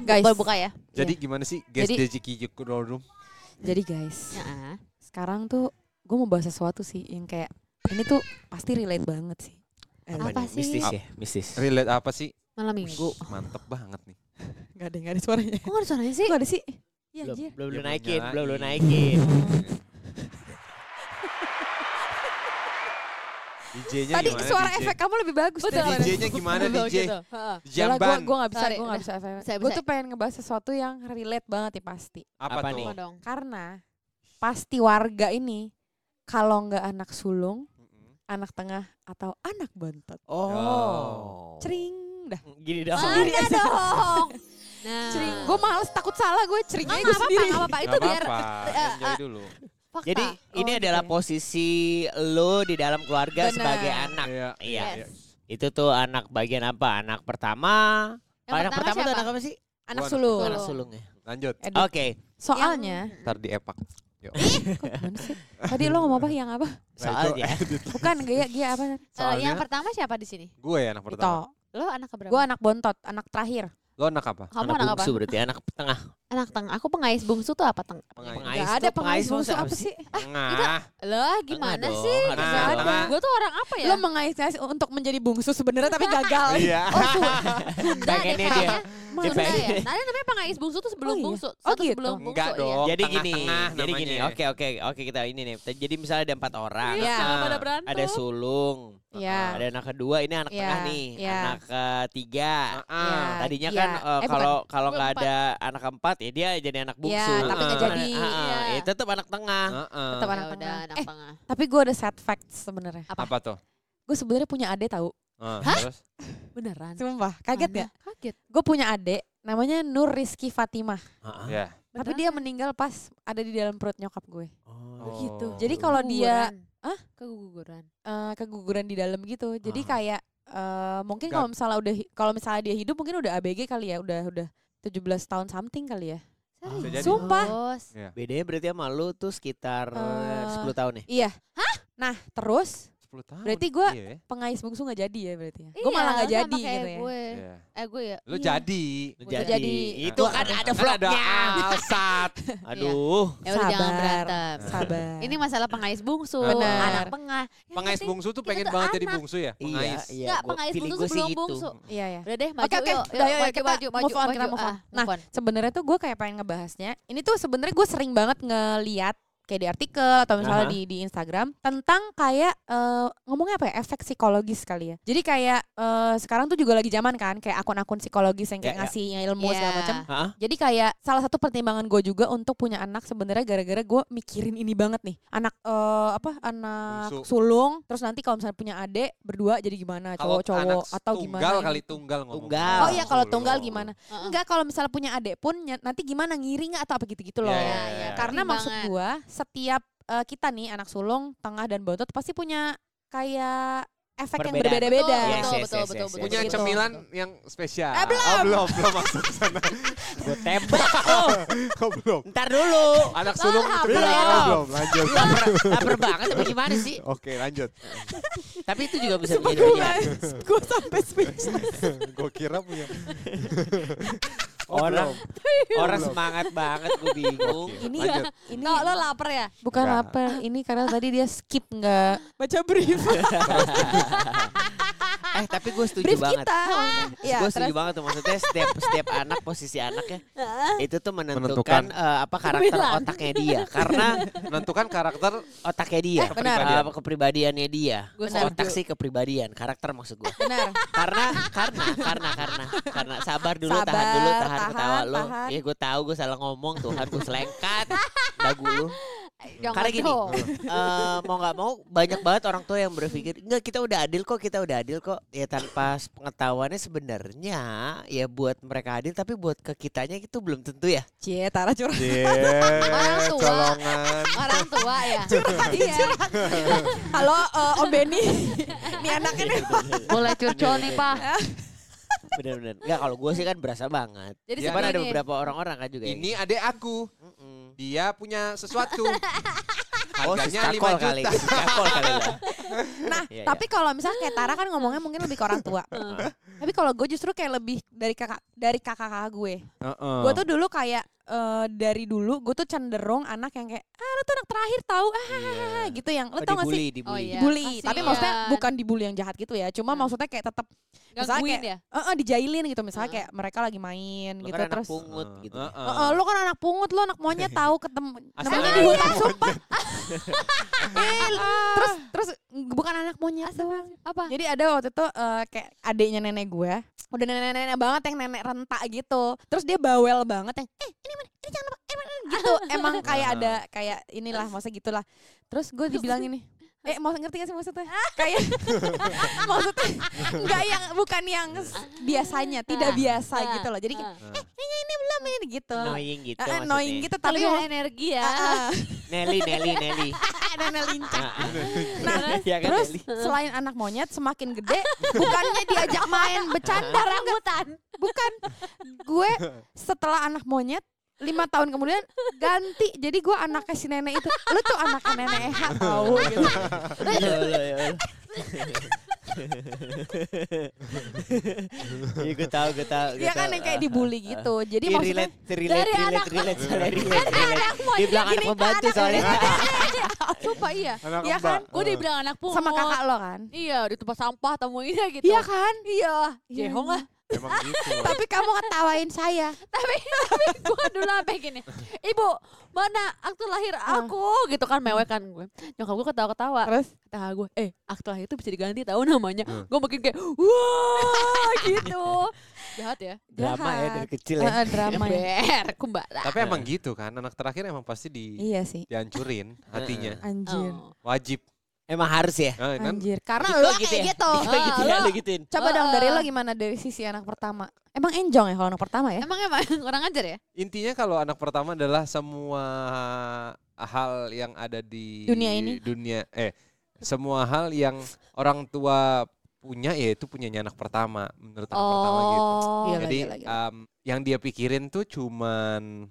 Dia Guys. baru buka ya. Jadi gimana sih guys Jadi- Dejiki Room? Jadi guys, Heeh. sekarang tuh gue mau bahas sesuatu sih yang kayak ini tuh pasti relate banget sih. Eh, Apa nih? sih? Mistis ya, mistis. Relate apa sih? Malam minggu. Wih, Mantep banget nih. Gak ada, gak ada suaranya. Kok gak ada suaranya sih? Kok ada sih? Iya Belum, belum lu Ya, naikin, belum belum naikin. DJ-nya Tadi gimana suara DJ? efek kamu lebih bagus Betul. DJ-nya gimana Betul DJ? gitu. Jamban. gue gak bisa, gue gak bisa efek. Gue bisa. tuh pengen ngebahas sesuatu yang relate banget ya pasti. Apa, Apa tuh? nih? Apa dong? Karena pasti warga ini kalau nggak anak sulung, Mm-mm. anak tengah atau anak bontot. Oh. Cering dah. Gini dong. Sendiri dong? Nah. Cering. Gue males takut salah gue cering Nggak aja apa-apa, sendiri. nggak apa-apa. Itu Gak biar dulu. Fakta. Jadi ini Oh, adalah gitu ya. posisi lo di dalam keluarga Benar. sebagai anak. Iya. Iya. Yes. Itu tuh anak bagian apa? Anak pertama. Yang anak pertama pertama tuh siapa? anak apa sih? Anak sulung. Anak sulung ya. Lanjut. Oke. Soalnya, Ntar di epak. Yuk. kok gimana sih? Tadi lo ngomong apa? Yang apa? Soalnya Bukan, gaya, gaya apa? Eh, Soalnya yang pertama siapa di sini? gue ya anak Itu. pertama. Lo anak keberapa? Gue anak bontot, anak terakhir. Lo anak apa? Kamu anak anak apa? bungsu berarti anak tengah. Anak tengah. Aku pengais bungsu tuh apa tengah? Pengais. Pengais Gak ada tuh- pengais bungsu apa sih? Tengah. Lah gimana Tengah sih? Nah, Gak. Gue tuh orang apa ya? Lo mengais untuk menjadi bungsu sebenarnya tapi gagal. Iya. Oh Su- Sunda deh dia. kayaknya. Dia Sunda ya? Tadi namanya pengais bungsu tuh sebelum Oh iya? bungsu. Oh gitu? sebelum bungsu. Enggak iya. dong. Jadi gini, jadi gini. Oke oke oke kita ini nih. Jadi misalnya ada empat orang. Iya. Nah, pada berantem. Ada sulung. Iya. Ada anak kedua, ini anak Iya, tengah nih. iya. Anak ketiga. Ah. Tadinya Iya. kan eh, Eh, kalau kalau nggak ada anak keempat ya dia jadi anak Iya, bungsu. tapi nggak Ah, jadi. ah, ah, Iya. ya tetap anak tengah. Heeh. Tetap Ya anak udah tengah. anak Eh, tengah. tapi gue ada sad fact sebenarnya. Apa tuh? Gue sebenarnya punya adik tahu. Ah, Hah? Terus? Beneran? Sumpah, kaget Mana? ya? Kaget. Gue punya adik namanya Nur Rizky Fatimah. Ah, ah. Ya. Tapi Beneran? dia meninggal pas ada di dalam perut nyokap gue. Oh. Gitu. Jadi kalau dia Keguguran. Hah? Keguguran. eh, keguguran di dalam gitu. Jadi Ah. kayak eh, mungkin kalau misalnya udah kalau misalnya dia hidup mungkin udah ABG kali ya, udah udah 17 tahun something kali ya. Serius? Sumpah. Ya. Bedanya berarti sama lu tuh sekitar Eh, 10 tahun ya? Iya. Hah? Nah, terus 10 tahun. Berarti gua- Iya. ya? pengais bungsu nggak jadi ya berarti ya. Iya, gue malah sama jadi gitu ya. Gue. Iya. Eh gue ya. Lu Iya. jadi. Lu jadi. jadi. Itu Nah, kan ada Kan ada vlognya. Alsat. Aduh. Ya udah jangan Sabar. berantem. Sabar. Ini masalah pengais bungsu, Benar. anak tengah. Yang Pengais bungsu tuh pengen tuh banget jadi anak. bungsu ya? Iya, Pengais. iya. Nggak, gua- pengais bungsu sebelum gitu. bungsu. Iya ya. Udah deh, maju Oke, oke. yuk. Udah, yuk, maju, kita maju, maju, move on, maju. Ah, Nah. Sebenarnya tuh gue kayak pengen ngebahasnya. Ini tuh sebenarnya gue sering banget ngeliat kayak di artikel atau misalnya Aha. di di Instagram tentang kayak eh, ngomongnya apa ya efek psikologis kali ya. Jadi kayak eh, sekarang tuh juga lagi zaman kan kayak akun-akun psikologis yang kayak Ya, ya. ngasih ilmu segala Iya. macam. Hah? Jadi kayak salah satu pertimbangan gue juga untuk punya anak sebenarnya gara-gara gue mikirin ini banget nih. Anak eh, apa anak Bungsu. sulung terus nanti kalau misalnya punya adik berdua jadi gimana cowok-cowok atau tunggal gimana? kali gitu. tunggal ngomong. Tunggal. Oh iya kalau tunggal gimana? Heeh. Enggak kalau misalnya punya adik pun nanti gimana ngiri nggak atau apa gitu-gitu loh. Iya, Iya, iya, iya. iya. Karena maksud Pertimbangan. Setiap eh, kita nih anak sulung, tengah dan bontot pasti punya kayak efek yang Perbedaan. berbeda-beda. Betul, Yes, betul, yes, betul, yes, betul, yes, betul. Punya Gitu. cemilan yang spesial. Eh, belum. Oh, belum, belum masuk ke sana. Gue tembak. Oh, Oh, belum. ntar dulu. Anak sulung Belum. cemilan. Oh, belum. Lanjut. Laper, laper banget apa gimana sih? Oke, lanjut. Tapi itu juga bisa Sumpah menjadi gue sampai speechless. Gue kira punya. Orang Oh, orang belum. semangat banget gue bingung. Ini lanjut. ini Kok lo lapar ya? bukan Enggak. lapar, ini karena tadi dia skip nggak baca brief. Eh tapi gue setuju brief banget. kita. Iya, gue setuju terus- banget tuh maksudnya setiap setiap anak posisi anaknya itu tuh menentukan, Menentukan. eh, apa karakter Bilang. otaknya dia karena Menentukan karakter otaknya dia, Eh, benar. eh, apa kepribadiannya dia. Benar. Otak sih kepribadian, karakter maksud gue. Benar. karena karena karena karena karena sabar dulu tahan Sabar, dulu tahan, tahan, ketawa lo. tahan. Ya gue tahu gue salah ngomong Tuhan gue selengkat dagu lu. Jangan Karena gini, eh, mau nggak mau banyak banget orang tua yang berpikir enggak kita udah adil kok kita udah adil kok ya tanpa pengetahuannya sebenarnya ya buat mereka adil tapi buat ke kitanya itu belum tentu ya Cie, Tara curhat. Orang tua. colongan. Orang tua ya. Iya. Halo eh, Om Benny. Ini anaknya nih. Boleh curcol nih, Pak. Bener-bener enggak kalau gue sih kan berasa banget Jadi Ya, cuman ada beberapa orang-orang kan juga yang Ini adik aku. Mm-mm. Dia punya sesuatu. Oh, Harganya sis 5 kakol juta. kali. kali lah. Nah, Iya, tapi kalau misalnya kayak Tara kan ngomongnya mungkin lebih ke orang tua. tapi kalau gue justru kayak lebih dari kakak dari kakak-kakak gue. Heeh. Gue tuh dulu kayak eh, dari dulu gue tuh cenderung anak yang kayak ah lu tuh anak terakhir tahu ah Iya. gitu yang lo Oh, tau gak sih dibully. Oh, iya. dibully tapi maksudnya bukan dibully yang jahat gitu ya cuma Hmm. maksudnya kayak tetap Misalnya kayak- ya. eh eh, dijailin gitu misalnya Hmm. kayak mereka lagi main Lo gitu kan anak terus pungut gitu. Heeh. Eh, eh, lu kan anak pungut lu anak monyet tahu ketemu namanya di hutan anak sumpah Eh, terus terus bukan anak monyet doang. Apa? jadi ada waktu itu eh, kayak adiknya nenek gue udah nenek-nenek banget yang nenek rentak gitu. Terus dia bawel banget yang eh ini mana? Ini jangan apa eh, mana?" gitu. Emang kayak ada kayak inilah masa gitulah. Terus gue dibilang ini eh mau ngerti gak sih maksudnya kayak maksudnya nggak yang bukan yang biasanya tidak Ah, biasa ah, gitu loh jadi kayak, ah. eh ini ini belum ini gitu Annoying gitu maksudnya. annoying gitu tapi Kelebihan energi ya. Ah. Nelly, Nelly, Nelly. nenek lincah Ah, ah. Nah, Ya kan, terus Nelly? selain anak monyet semakin gede bukannya diajak main bercanda rambutan bukan gue setelah anak monyet lima tahun kemudian ganti jadi gue anaknya si nenek itu lu tuh anaknya nenek Eha tahu gitu Ya Allah, ya Allah. Iya gue tahu, gue tahu. gue Iya kan yang kayak dibully gitu jadi Iya, maksudnya relate, relate, dari relate, anak- relate, relate, relate. Di belakang anak pembantu soalnya. Sumpah iya. Anak Iya kan? Gue dibilang anak pungut. sama kakak lo kan Iya, di tempat sampah temuinnya gitu. iya kan Iya. Iya, Jehong lah. Emang gitu. tapi kamu ketawain saya tapi tapi gue dulu sampai gini. Ibu, mana akte lahir aku? Gitu kan mewek kan gue. Nyokap gue ketawa-ketawa. terus Kata gue, eh akte lahir itu bisa diganti tahu namanya. Hmm. Gue makin kayak, wah gitu. Jahat ya. Drama ya Jahat. dari kecil ya. eh, drama ya Ber, kumbara. Tapi emang gitu kan, anak terakhir emang pasti di iya sih dihancurin hatinya. anjir Oh. Wajib. Emang harus ya? Nah, kan anjir karena Diko lo gitu kayak ya? gitu Diko gitu ya, Ah, lo- gituin. Coba dong Ah, dari lo gimana dari sisi anak pertama? Emang enjong ya kalau anak pertama ya? Emang emang kurang ajar ya? intinya kalau anak pertama adalah semua hal yang ada di Dunia ini? dunia eh semua hal yang orang tua punya ya itu punyanya anak pertama menurut anak pertama gitu. Oh. Gila, Jadi gila, gila. em, yang dia pikirin tuh cuman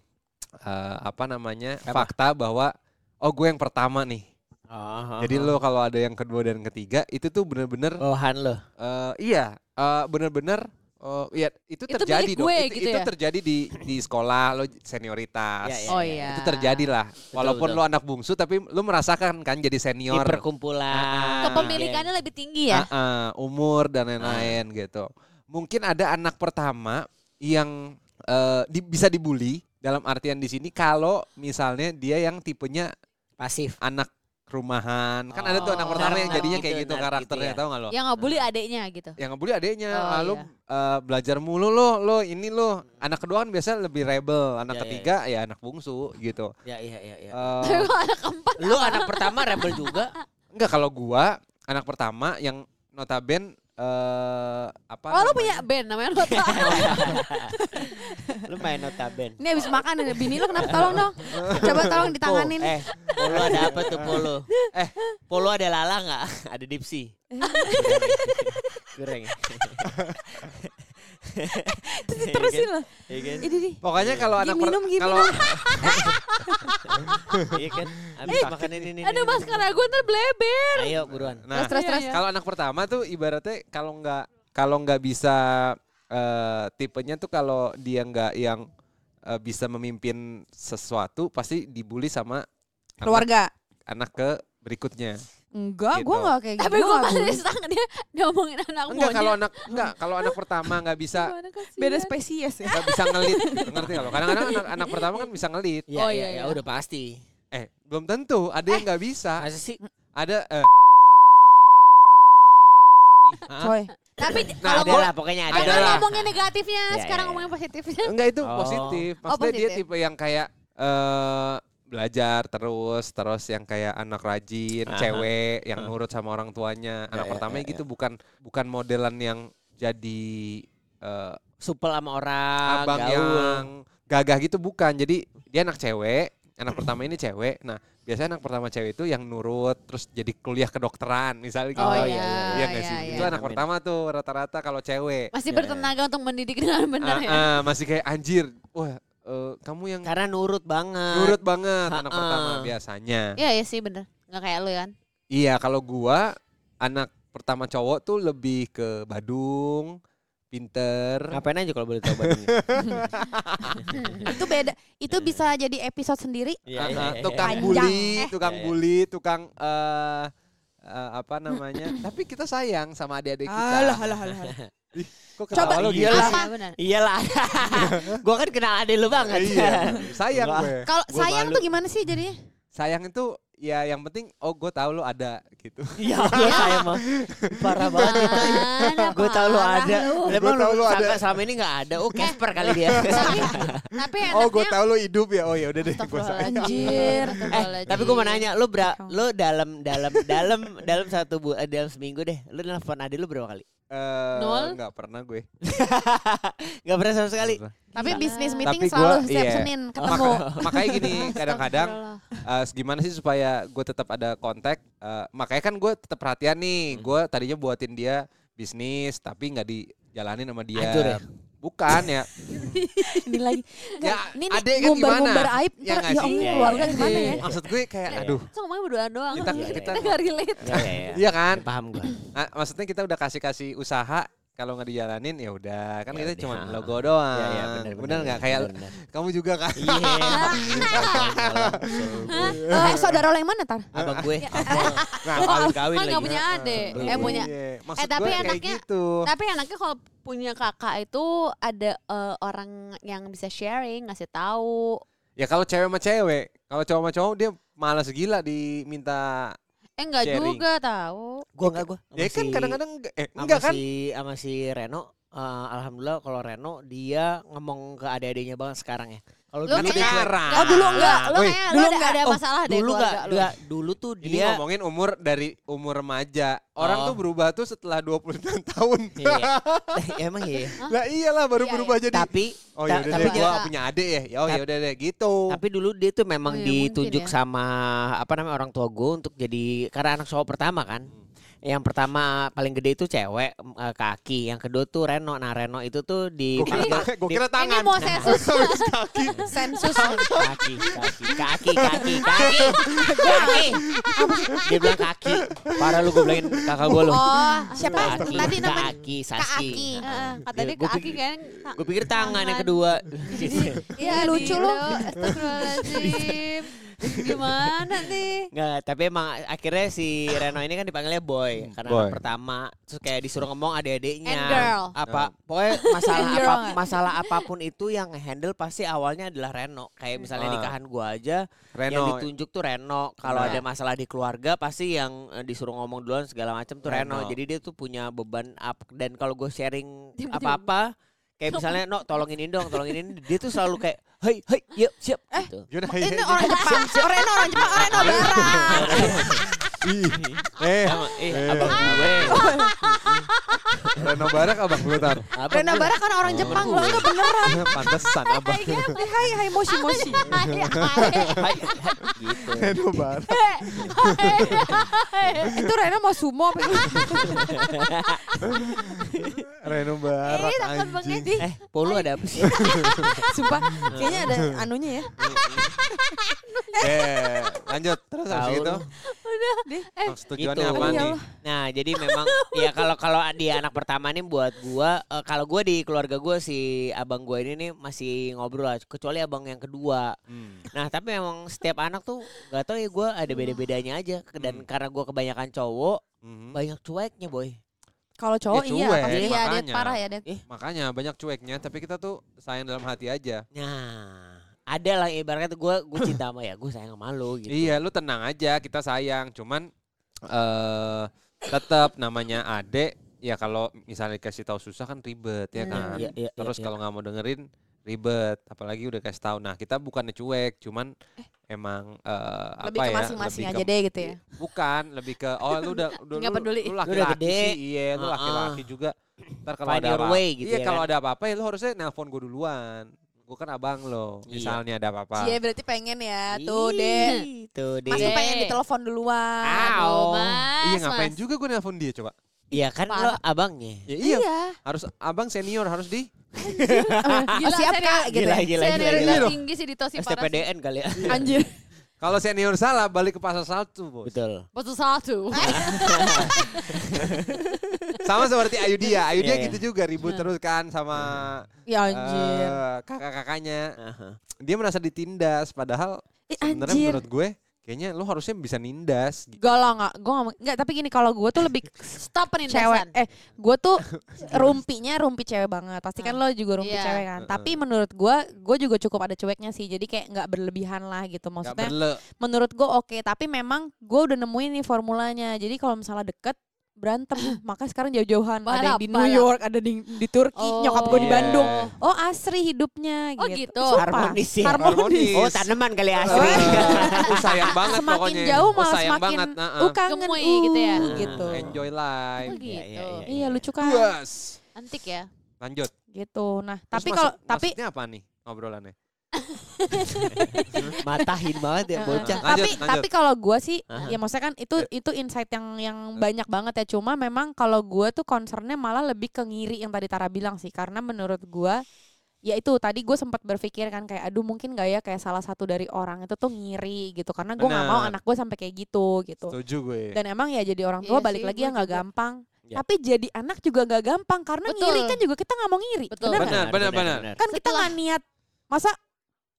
eh, apa namanya Apa? fakta bahwa oh gue yang pertama nih. Oh, Jadi lo kalau ada yang kedua dan ketiga itu tuh bener-bener Bawahan lo. eh, iya eh, bener-bener oh iya itu Itu terjadi dong. gue itu, gitu itu ya? terjadi di di sekolah lo senioritas. Ya, ya, Oh ya. iya. Itu terjadi lah. Walaupun betul. lo anak bungsu tapi lo merasakan kan jadi Di senior. perkumpulan. Kepemilikannya lebih tinggi ya? Ah, ah, umur dan lain-lain gitu. Mungkin ada anak pertama yang eh, di- bisa dibully dalam artian di sini kalau misalnya dia yang tipenya Pasif. anak rumahan. Kan ada tuh anak Oh, pertama yang jadinya gitu, kayak gitu nark karakternya gitu ya. tau gak lo? Yang nggak bully adeknya gitu. Yang ngebully adeknya, Oh, lalu iya. eh, belajar mulu lo, lo ini lo. Anak kedua kan biasa lebih rebel, anak Ya, ya, ketiga ya, anak bungsu gitu. Ya, iya, iya, iya. Eh, kalau anak keempat Lu anak pertama rebel juga. enggak kalau gua anak pertama yang notaben eh apa Oh lu namanya? punya band namanya lo tau Lu main notaben. Ini habis makan nih, bini lo kenapa tolong dong? Coba tolong ditanganin. Eh, polo ada apa tuh polo? Eh, polo ada lala nggak? Ada dipsi. Kurang. ya? Terusin lah. Iya kan? Ini nih. Pokoknya kalau anak minum, Gi, kalau Iya kan? Habis makan ini ini. Aduh maskara gue ntar bleber Ayo buruan. nah Terus, terus, Iya, iya. kalau anak pertama tuh ibaratnya kalau nggak kalau nggak bisa eh, tipenya tuh kalau dia nggak yang eh, bisa memimpin sesuatu pasti dibully sama anak, Keluarga. anak ke berikutnya. Enggak, Gitu. gua enggak kayak gitu. Tapi gue bully. sang dia ngomongin anak Enggak kalau anak enggak kalau anak pertama nggak bisa beda spesies ya. nggak bisa ngelit ngerti kalau kadang-kadang anak, anak pertama kan bisa ngelit Ya, Oh, iya, iya, iya, iya. udah pasti. eh belum tentu ada yang nggak bisa Masa sih? ada eh, Hah? Coy. Tapi Nah, kalau Ada gue lah pokoknya ada Ada ngomongin negatifnya, Ya, sekarang ya, ya. ngomongin positifnya. enggak itu Oh. positif Oh, maksudnya dia positif. tipe yang kayak eh belajar terus terus yang kayak anak rajin Aha. cewek yang nurut sama orang tuanya Ya, anak ya, pertamanya ya, gitu bukan bukan modelan yang jadi eh, Supel sama orang, abang gaul. yang gagah gitu bukan jadi dia anak cewek anak pertama ini cewek nah biasanya anak pertama cewek itu yang nurut terus jadi kuliah kedokteran misalnya gitu Oh, iya, iya, Iya nggak iya, sih iya. itu anak Amin. pertama tuh rata-rata kalau cewek Masih Ya, ya. bertenaga untuk mendidik dengan benar Ah, ya. ah, masih kayak anjir wah eh, kamu yang Karena nurut banget. nurut banget anak Ha-ha. pertama biasanya. Iya iya sih bener. Nggak kayak lu kan. Iya, kalau gua anak pertama cowok tuh lebih ke Badung, pinter. Ngapain aja kalau boleh tahu Bandung? itu beda. Itu bisa jadi episode sendiri. Iya, Ah, iya, ah, iya. tukang Panjang. bully, Eh. tukang Iya, iya. bully, tukang eh eh, apa namanya? Tapi kita sayang sama adik-adik kita. Alah, alah, alah. Kok Coba, ketawa lu iya gila? lah. Iya benar. Iyalah. gua kan kenal ade lu banget. Iya, sayang gue. Kalau sayang malu. tuh gimana sih jadinya? Sayang itu ya yang penting oh gue tahu lu ada gitu. Ya Allah saya mah parah banget Gue tahu lu ada. Emang lu lu ada. selama ini nggak ada. Oh Casper kali dia. Tapi, tapi Oh gue tahu lu hidup ya. Oh ya udah deh gue sayang. Anjir. eh, tapi gue mau nanya, lu bra, lu dalam dalam dalam dalam satu bu, eh, dalam seminggu deh, lu nelfon ade lu berapa kali? Eh, Nol? Nggak pernah gue. Gak pernah sama sekali. Tapi bisnis meeting Tapi selalu gua- setiap iya. Senin ketemu. Maka- makanya gini kadang-kadang eh, gimana sih supaya gue tetap ada kontak Eh, makanya kan gue tetap perhatian nih gue tadinya buatin dia bisnis tapi nggak dijalanin sama dia Hancur ya? Bukan ya Ini lagi. Ya, ini adek kan gimana? aib. Ya ntar, ya Iya, keluarga iya. gimana ya? maksud gue kayak Iya, aduh So ngomongnya berduaan doang. Kita- Kita, kita- nggak relate. Ya, ya, ya. iya kan Paham gue. Ah, maksudnya kita udah kasih kasih usaha kalau nggak dijalanin ya udah kan Ya kita cuma logo doang Ya, ya, benar, bener nggak kayak benar. kamu juga kan Iya. Eh, saudara lo yang mana tar? Abang gue. Nah, kawin kawin lagi. nggak punya adik. Eh punya. Iya, maksud Eh, tapi anaknya- gitu Tapi anaknya kalau punya kakak itu ada eh, orang yang bisa sharing, ngasih tahu. ya kalau cewek sama cewek kalau cowok sama cowok dia malas gila diminta Eh enggak Sharing. juga tahu. Gue enggak gue. ya kan kadang-kadang eh sama enggak kan si sama si Reno eh, alhamdulillah kalau Reno dia ngomong ke adik-adiknya banget sekarang ya. Kalau Lu dulu sekarang Oh, dulu enggak. Lu Woi, kayak lu dulu ada, enggak. ada Oh, masalah deh dulu enggak, enggak, dulu tuh Ini dia ngomongin umur dari umur remaja. Orang Oh. tuh berubah tuh setelah 29 tahun. Iya. Ya, emang iya. lah iyalah baru Iya, berubah jadi. Tapi oh ta- ya udah tapi deh, gua punya adik ya. Ya oh ya udah deh gitu. tapi dulu dia tuh memang Oh, iya, ditunjuk ya. sama apa namanya orang tua gue untuk jadi karena anak cowok pertama kan. Yang pertama paling gede itu cewek eh, kaki, yang kedua tuh Reno. Nah Reno itu tuh di Gua kira, gua kira Ini tangan. mau sensus. kaki. Sensus. kaki, kaki, kaki, kaki, kaki, kaki. Dia bilang kaki. Parah lu gue bilangin kakak gue lu. Oh, siapa? Kaki, Tadi namanya kaki, Kak Saski. Aki. Heeh, Kata Ya, dia gua ke Aki pikir- kan. Gue pikir tangan yang kedua. Iya Ih, lucu lu. Astagfirullahaladzim. Gimana nih? Nggak, tapi emang akhirnya si Reno ini kan dipanggilnya boy karena Boy. pertama. Terus kayak disuruh ngomong adik-adiknya. And girl. Apa pokoknya masalah apa masalah apa pun itu yang handle pasti awalnya adalah Reno. Kayak misalnya Ah. nikahan gua aja yang Reno. ditunjuk tuh Reno. Kalau Nah. ada masalah di keluarga pasti yang eh, disuruh ngomong duluan segala macam tuh Reno. Reno. Jadi dia tuh punya beban up dan kalau gue sharing apa-apa kayak misalnya no tolongin ini dong, tolongin ini dia tuh selalu kayak hei hei yuk siap gitu. Gimana? Ini orang Jepang. Reno orang Jepang. Reno Barat. Ih, eh, eh, Eh. abang gue. Reno Barak abang lu tar. Reno gue. Barat kan orang Jepang. Lo enggak beneran. Pantesan abang. Hai, hai, hai, moshi, moshi. Hai, hai, gitu. Reno Barak. Itu Reno mau sumo apa gitu? Reno Barak Eh, takut banget anjing. sih. Eh, Polo ada apa sih? Sumpah, kayaknya ada anunya ya. Eh, lanjut terus habis itu. lu. Maksud tujuannya Gitu. apa Oh, nih? Nah, jadi memang ya kalau kalau dia anak pertama nih buat gua eh, kalau gua di keluarga gua si abang gua ini nih masih ngobrol lah kecuali abang yang kedua. Hmm. Nah, tapi memang setiap anak tuh gak tau ya gua ada beda-bedanya aja dan Hmm. karena gua kebanyakan cowok Mhm. banyak cueknya, boy. Kalau cowok Ya, iya, cuek, pasti iya, dia makanya. parah ya, dia. Makanya banyak cueknya, tapi kita tuh sayang dalam hati aja. Nah, ada lah ibaratnya tuh gua gua cinta sama ya, gua sayang sama lu gitu. Iya, lu tenang aja, kita sayang. Cuman eh tetap namanya adek, ya kalau misalnya dikasih tahu susah kan ribet ya Hmm. kan. Iya, iya, Terus iya, kalau nggak mau dengerin ribet, apalagi udah kasih tahu. Nah, kita bukannya cuek, cuman emang eh, Lebih apa ke ya? masing-masing lebih aja ke- deh gitu ya. Bukan, lebih ke oh lu udah udah Nggak lu, peduli. lu Lu udah laki-laki gede. sih, iya lu laki-laki juga. Ntar kalau ada apa, way gitu iya ya kalau kan? ada apa-apa ya lu harusnya nelpon gue duluan. Gue kan abang lo, Iya. misalnya ada apa-apa. Cie berarti pengen ya. Tuh, deh. Tuh, deh. tuh pengen ditelepon duluan. Mas. Iya ngapain Mas. juga gue nelpon dia coba. Iya kan lo abangnya. Ya, iya. Harus abang senior harus di Oh, siap kak gitu Gila, ya. gila, gila, Senioritas gila. tinggi sih di Tosi parah sih. STPDN kali ya. Anjir. Kalau senior salah balik ke pasal satu, Bos. Betul. Betul satu. Sama seperti Ayudia. Ayudia Iya, iya. gitu juga ribut terus kan sama Ya anjir. eh, kakak-kakaknya. Aha. Dia merasa ditindas padahal Ih, sebenarnya menurut gue kayaknya lu harusnya bisa nindas. gitu. Gak lah gak, gue gak, nggak, tapi gini kalau gue tuh lebih Stop cewek, penindasan. eh gue tuh rumpinya rumpi cewek banget, pasti kan lo juga rumpi Iya. cewek kan, tapi menurut gue, gue juga cukup ada cueknya sih, jadi kayak nggak berlebihan lah gitu, Gak maksudnya menurut gue oke, tapi memang gue udah nemuin nih formulanya, jadi kalau misalnya deket berantem, maka sekarang jauh-jauhan, ada yang di New York, ada di, di Turki, Oh. nyokap gue di Iya. Bandung, oh asri hidupnya Oh, gitu, gitu. Harmonis ya? harmonis. Oh tanaman kali ya asli. Uh, sayang banget semakin pokoknya. jauh Oh, malah sayang semakin banget. nah, uh, kangen Gemoy uh, gitu ya. gitu. Enjoy Oh life. gitu. Iya, iya, iya. Iya lucu kan Puas. Antik ya. Lanjut. gitu. Nah, Terus tapi kalau tapi maksudnya apa nih obrolannya? Matahin banget ya bocah. Lanjut, tapi lanjut. tapi kalau gue sih Aha. ya maksudnya kan itu itu insight yang yang banyak banget ya cuma memang kalau gue tuh concernnya malah lebih ke ngiri yang tadi Tara bilang sih karena menurut gue ya itu tadi gue sempat berpikir kan kayak aduh mungkin gak ya kayak salah satu dari orang itu tuh ngiri gitu karena gue nggak mau Benar. anak gue sampai kayak gitu gitu Setuju gue. dan emang ya jadi orang tua Iya balik sih, lagi ya nggak gampang Ya. tapi jadi anak juga nggak gampang karena Betul. ngiri kan juga kita nggak mau ngiri Betul. nggak? Benar, benar, benar. kan kita Setelah- nggak niat masa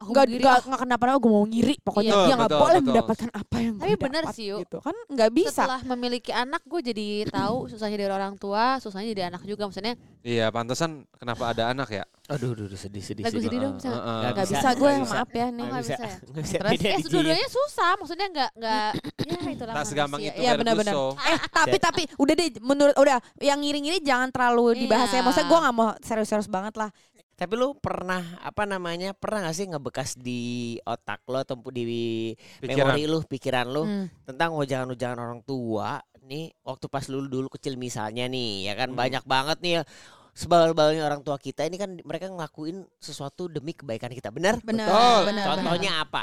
Aku nggak begini, nggak ah. nggak kenapa-napa gue mau ngiri pokoknya Betul, dia nggak boleh betul. mendapatkan apa yang Tapi dapat sih, Yuk. gitu kan nggak bisa Setelah memiliki anak gue jadi tahu susahnya dari orang tua, susahnya jadi anak juga maksudnya. Iya, pantesan kenapa ada anak ya? Aduh, aduh, aduh, sedih, sedih, Lagu sedih. sedih dong, bisa. heeh. Nggak nggak bisa, bisa gue maaf ya nih Nggak bisa, bisa ya? bisa Terus? Eh, dijinya. dua-duanya susah, maksudnya nggak nggak ya itulah Tak segampang itu Iya Ferguson. benar-benar. Eh tapi tapi udah deh menurut udah yang ngiri-ngiri jangan terlalu dibahas ya. Iya. Maksudnya gue nggak mau serius-serius banget lah. Tapi lu pernah apa namanya? Pernah gak sih ngebekas di otak lo atau di Pikiran. memori lu, pikiran lu Hmm. tentang ujangan-ujangan orang tua nih waktu pas lu dulu kecil misalnya nih ya kan Hmm. banyak banget nih ya sebal-balnya orang tua kita ini kan mereka ngelakuin sesuatu demi kebaikan kita benar Benar. Betul. benar, contohnya benar. apa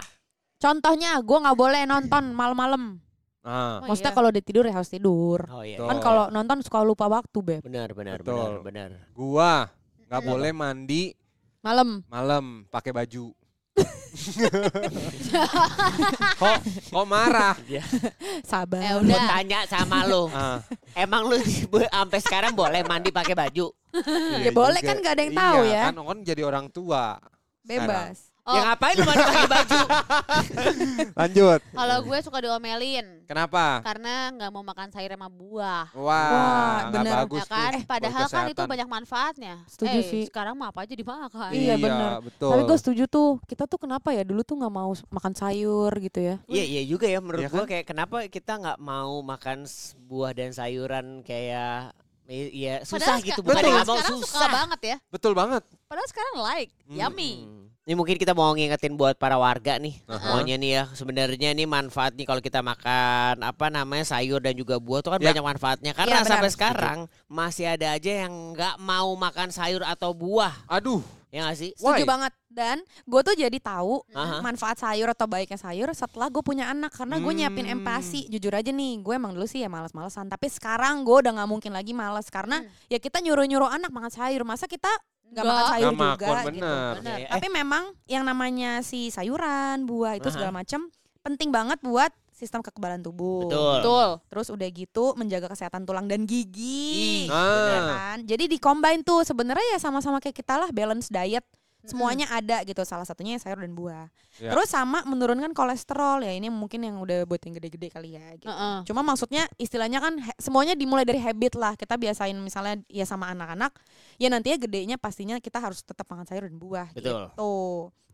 Contohnya gue nggak boleh nonton malam-malam. Ah, Oh, Maksudnya iya. kalau dia tidur ya harus tidur. oh iya. Kan kalau nonton suka lupa waktu beb. benar benar Betul. benar benar gua nggak Hmm. boleh mandi Malam. malam pakai baju. kok kok marah? Sabar. Eh, udah. tanya sama lu Ah, emang lu sampai sekarang boleh mandi pakai baju Ya boleh kan nggak ada yang tahu Iya, ya. Kan kan jadi orang tua. Bebas. Oh, ya ngapain lu mandi pakai baju Lanjut. kalau gue suka diomelin Kenapa? karena nggak mau makan sayur sama buah. Wah, Wah, bener. bagus ya kan? tuh. Padahal kan itu banyak manfaatnya. Setuju eh, sih. Sekarang mah apa aja dimakan. Iya, bener. betul. Tapi gue setuju tuh. Kita tuh kenapa ya dulu tuh nggak mau makan sayur gitu ya. Iya iya juga ya menurut Iya gua kan? kayak kenapa kita nggak mau makan buah dan sayuran kayak i- Iya susah Padahal gitu bukan Betul. nggak mau sekarang susah. suka banget ya. Betul banget. Padahal sekarang like, Hmm. yummy. Ini mungkin kita mau ngingetin buat para warga nih. Aha. Maunya nih ya sebenarnya nih manfaat nih kalau kita makan apa namanya sayur dan juga buah tuh kan Ya. banyak manfaatnya. Karena benar. sampai sekarang masih ada aja yang nggak mau makan sayur atau buah. Aduh, Ya nggak sih? Setuju Why? banget. Dan gue tuh jadi tahu Aha. manfaat sayur atau baiknya sayur setelah gue punya anak karena gue nyiapin Hmm. empati jujur aja nih gue emang dulu sih ya malas-malesan tapi sekarang gue udah nggak mungkin lagi malas karena Hmm. ya kita nyuruh-nyuruh anak makan sayur masa kita nggak Nggak. makan sayur Nggak juga makan, gitu bener. Benar. Eh, tapi memang yang namanya si sayuran buah itu segala macam penting banget buat sistem kekebalan tubuh betul. Betul. terus udah gitu menjaga kesehatan tulang dan gigi Ah. ya kan jadi dikombain tuh sebenarnya ya sama-sama kayak kita lah balance diet semuanya ada gitu salah satunya ya sayur dan buah Ya. terus sama menurunkan kolesterol ya ini mungkin yang udah buat yang gede-gede kali ya gitu. Heeh. cuma maksudnya istilahnya kan he- semuanya dimulai dari habit lah kita biasain misalnya ya sama anak-anak ya nantinya gedenya pastinya kita harus tetap makan sayur dan buah Betul. gitu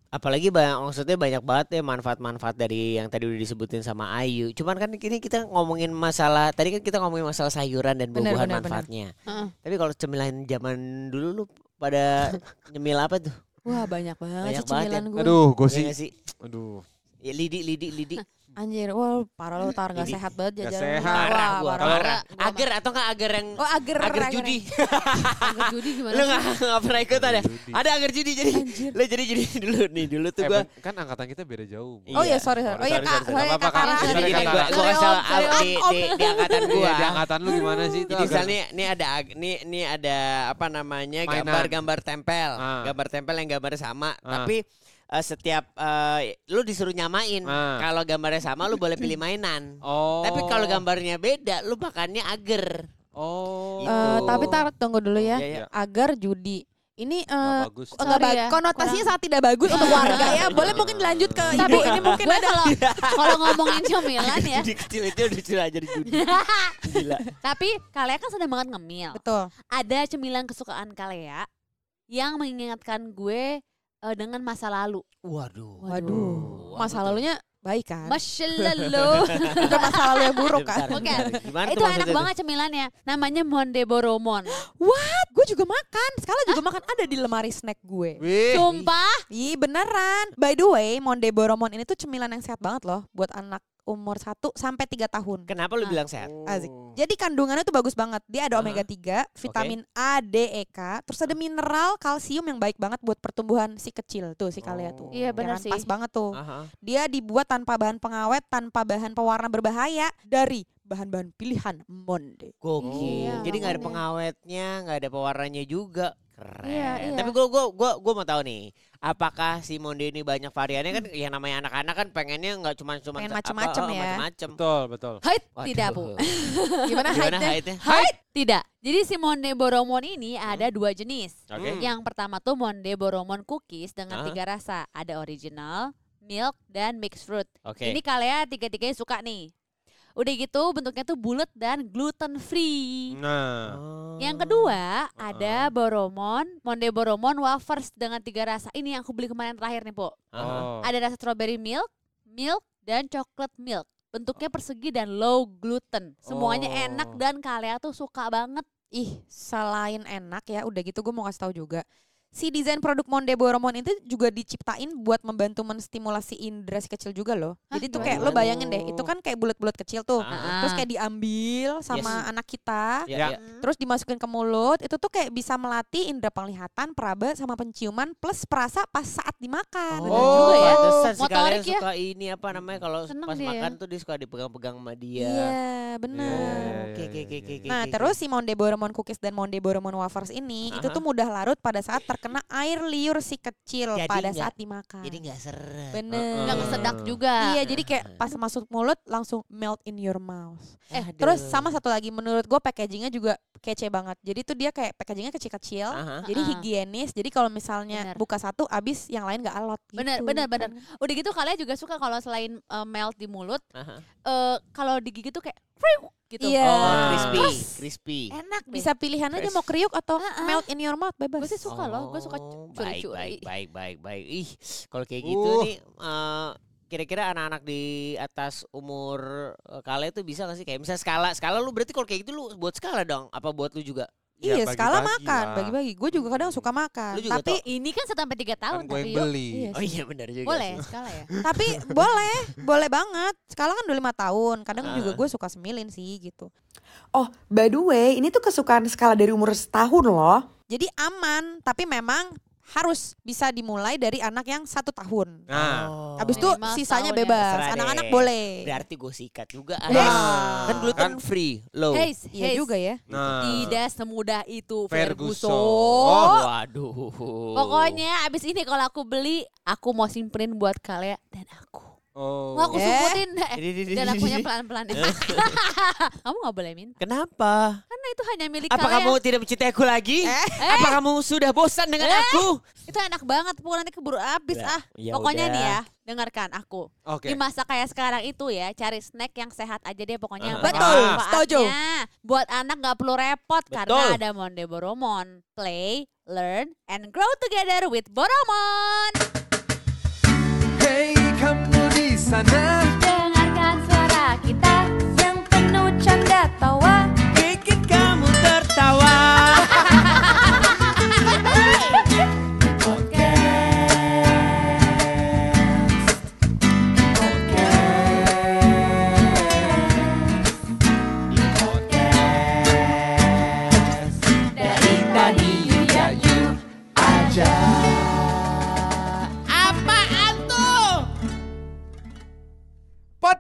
Apalagi banyak maksudnya banyak banget ya manfaat-manfaat dari yang tadi udah disebutin sama Ayu. Cuman kan ini kita ngomongin masalah tadi kan kita ngomongin masalah sayuran dan buah-buahan benar, benar. manfaatnya. Heeh. Tapi kalau cemilan zaman dulu lu pada nyemil apa tuh? Wah banyak banget Banyak sih banget ya. cemilan gue aduh, gue Iya sih? aduh, Ya, lidi, lidi, lidi. Anjir, wah parah lo tar gak Ini- sehat banget jajan. sehat. Parah Wah, gua, parah. parah. Gua Agar atau enggak agar yang Oh agar agar judi. Agar judi gimana Lu enggak enggak pernah ikut ada? Judi. Ada agar judi jadi. Anjir. Lu jadi jadi dulu nih, dulu tuh Eh, gua ben- kan angkatan kita beda jauh. Bu. Iya. Oh iya sorry sorry. Oh iya kak, sorry, sorry. sorry Nggak kak. Kak. jadi Sorry, gini Kak gua sorry, di, di, angkatan Iya, gua. di angkatan lu gimana sih itu? Jadi misalnya ini ada ag- nih ini ada apa namanya gambar-gambar tempel, Ah. gambar tempel yang gambarnya sama, Ah. tapi eh, setiap eh, lu disuruh nyamain. Ah. Kalau gambarnya sama lu boleh pilih mainan. Oh. Tapi kalau gambarnya beda, lu makannya agar. Oh. Gitu. Eh, tapi tar tunggu dulu ya. Iya, iya. Agar judi. Ini eh Nggak bagus. enggak bagus. ya, Konotasinya kurang- sangat tidak bagus untuk warga ya. Boleh mungkin dilanjut ke Tapi ibu ini mungkin ada. kalau kalau ngomongin cemilan ya, Judi kecil itu udah sudah jadi judi. Gila. tapi kalian kan sedang banget ngemil. Betul. Ada cemilan kesukaan kalian yang mengingatkan gue eh, dengan masa lalu. Waduh. Waduh. Masa lalunya baik kan? Masya lalu. Bukan masa lalu yang buruk kan? Bentar. Gimana itu enak tuh? banget cemilannya. Namanya Monde Boromon. Gue juga makan. Sekali juga makan ada di lemari snack gue. Wih. Sumpah. Ih beneran. By the way, Monde Boromon ini tuh cemilan yang sehat banget loh buat anak umur 1 sampai 3 tahun. Kenapa lu Ah. bilang sehat? Asik. Oh. Jadi kandungannya tuh bagus banget. Dia ada omega 3, vitamin A, D, E, K, terus ada mineral, kalsium yang baik banget buat pertumbuhan si kecil tuh si Kalia tuh. Oh. Iya, Ya benar kan? sih. Pas banget tuh. Aha. Dia dibuat tanpa bahan pengawet, tanpa bahan pewarna berbahaya dari bahan-bahan pilihan Monde. Gokil. Iya, Jadi nggak ada pengawetnya, nggak ada pewarnanya juga. Keren. Iya, iya. Tapi gua gua gua gua mau tahu nih, apakah si Monde ini banyak variannya kan yang namanya anak-anak kan pengennya nggak cuma cuma Pengen macem-macem ya. Macem-macem. Betul, betul. Haid Waduh. tidak, Bu. Gimana Gimana height-nya? Haid tidak. Jadi si Monde Boromon ini ada dua jenis. Oke. Hmm. Yang pertama tuh Monde Boromon cookies dengan Ah. tiga rasa. Ada original, milk, dan mixed fruit. Oke. Ini kalian tiga-tiganya suka nih. Udah gitu bentuknya tuh bulat dan gluten free. Nah. Oh. Yang kedua ada Boromon, Monde Boromon wafers dengan tiga rasa. Ini yang aku beli kemarin terakhir nih, Po. Oh. Ada rasa strawberry milk, milk, dan chocolate milk. Bentuknya persegi dan low gluten. Semuanya Oh. enak dan kalian tuh suka banget. Ih, selain enak ya, udah gitu gue mau kasih tahu juga. Si desain produk Monde Boromon itu juga diciptain buat membantu menstimulasi indera si kecil juga loh. Hah, Jadi tuh gimana? kayak lo bayangin deh, itu kan kayak bulat-bulat kecil tuh. Ah. Terus kayak diambil sama anak kita, Ya, Ya. ya. terus dimasukin ke mulut, itu tuh kayak bisa melatih indera penglihatan, peraba sama penciuman plus perasa pas saat dimakan. Oh, Bener juga ya. Motorik kalian ya. suka ini apa namanya kalau Seneng pas dia makan ya. tuh dia suka dipegang-pegang sama dia. Iya, Iya, benar. iya, Oke, iya, oke, iya, oke, iya. oke. Nah, oke. terus si Monde Boromon Cookies dan Monde Boromon Wafers ini itu Aha. tuh mudah larut pada saat terkena air liur si kecil Jadi pada nggak- saat dimakan. jadi nggak seret. Bener. Nggak kesedak juga. Iya, jadi kayak pas masuk mulut langsung melt in your mouth. Eh, Aduh. Terus sama satu lagi menurut gue packagingnya juga kece banget. Jadi tuh dia kayak packagingnya kecil-kecil. Aha. Jadi Ah. higienis. Jadi kalau misalnya Bener. buka satu abis yang lain nggak alot gitu. Bener, bener, bener. Kan? Udah gitu kalian juga suka kalau selain eh, melt di mulut, Aha. eh kalau digigit tuh kayak kriuk gitu. Iya. Oh, Ah. crispy, Terus, crispy. Enak deh. Bisa pilihan aja Fresh. mau kriuk atau ah. melt in your mouth bebas. Gue sih suka loh, gue suka Oh, baik, curi-curi. baik, baik, baik, baik. Ih, kalau kayak gitu Uh. nih, eh, kira-kira anak-anak di atas umur eh, kalian itu bisa gak sih kayak misalnya skala, skala lu berarti kalau kayak gitu lu buat skala dong, apa buat lu juga? Ya, Iya, skala bagi-bagi makan, bagi-bagi. Gue juga kadang suka makan. Juga Tapi Ini kan sampai tiga tahun Kan gue yang beli. Iya Oh iya benar juga Boleh sih. skala ya. tapi boleh, boleh banget. Skala kan udah lima tahun. Kadang Ah. juga gue suka semilin sih gitu. Oh, by the way, ini tuh kesukaan skala dari umur setahun loh. Jadi aman, tapi memang harus bisa dimulai dari anak yang satu tahun. Nah, Oh. Abis itu sisanya ya. bebas. Anak-anak boleh. Berarti gue sikat juga. Yes. ah. Kan gluten free, low. Hey, Iya juga ya. nah. Tidak semudah itu Ferguson. Ferguson. Oh. Waduh. Pokoknya abis ini kalau aku beli, aku mau simpenin buat kalian dan aku. Oh. Mau aku Eh. sumputin eh, dan ini, akunya ini. pelan-pelan. Kamu nggak boleh minta. Kenapa? Karena itu hanya milik Apa kalian. kamu tidak mencintai aku lagi? Apa kamu sudah bosan dengan Eh. aku? Itu enak banget, Bu. Nanti keburu habis Ya, ah. ya Pokoknya udah. nih ya, dengarkan aku. Oke. Di masa kayak sekarang itu ya, cari snack yang sehat aja deh pokoknya. banyak Betul, setuju. Buat anak nggak perlu repot karena Betul. ada Monde Boromon. Play, learn, and grow together with Boromon. Hey kamu di sana. Dengarkan suara kita yang penuh canda tawa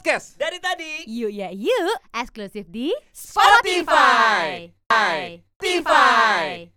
Podcast. Dari tadi. Yuk ya yuk. Eksklusif di Spotify. Spotify.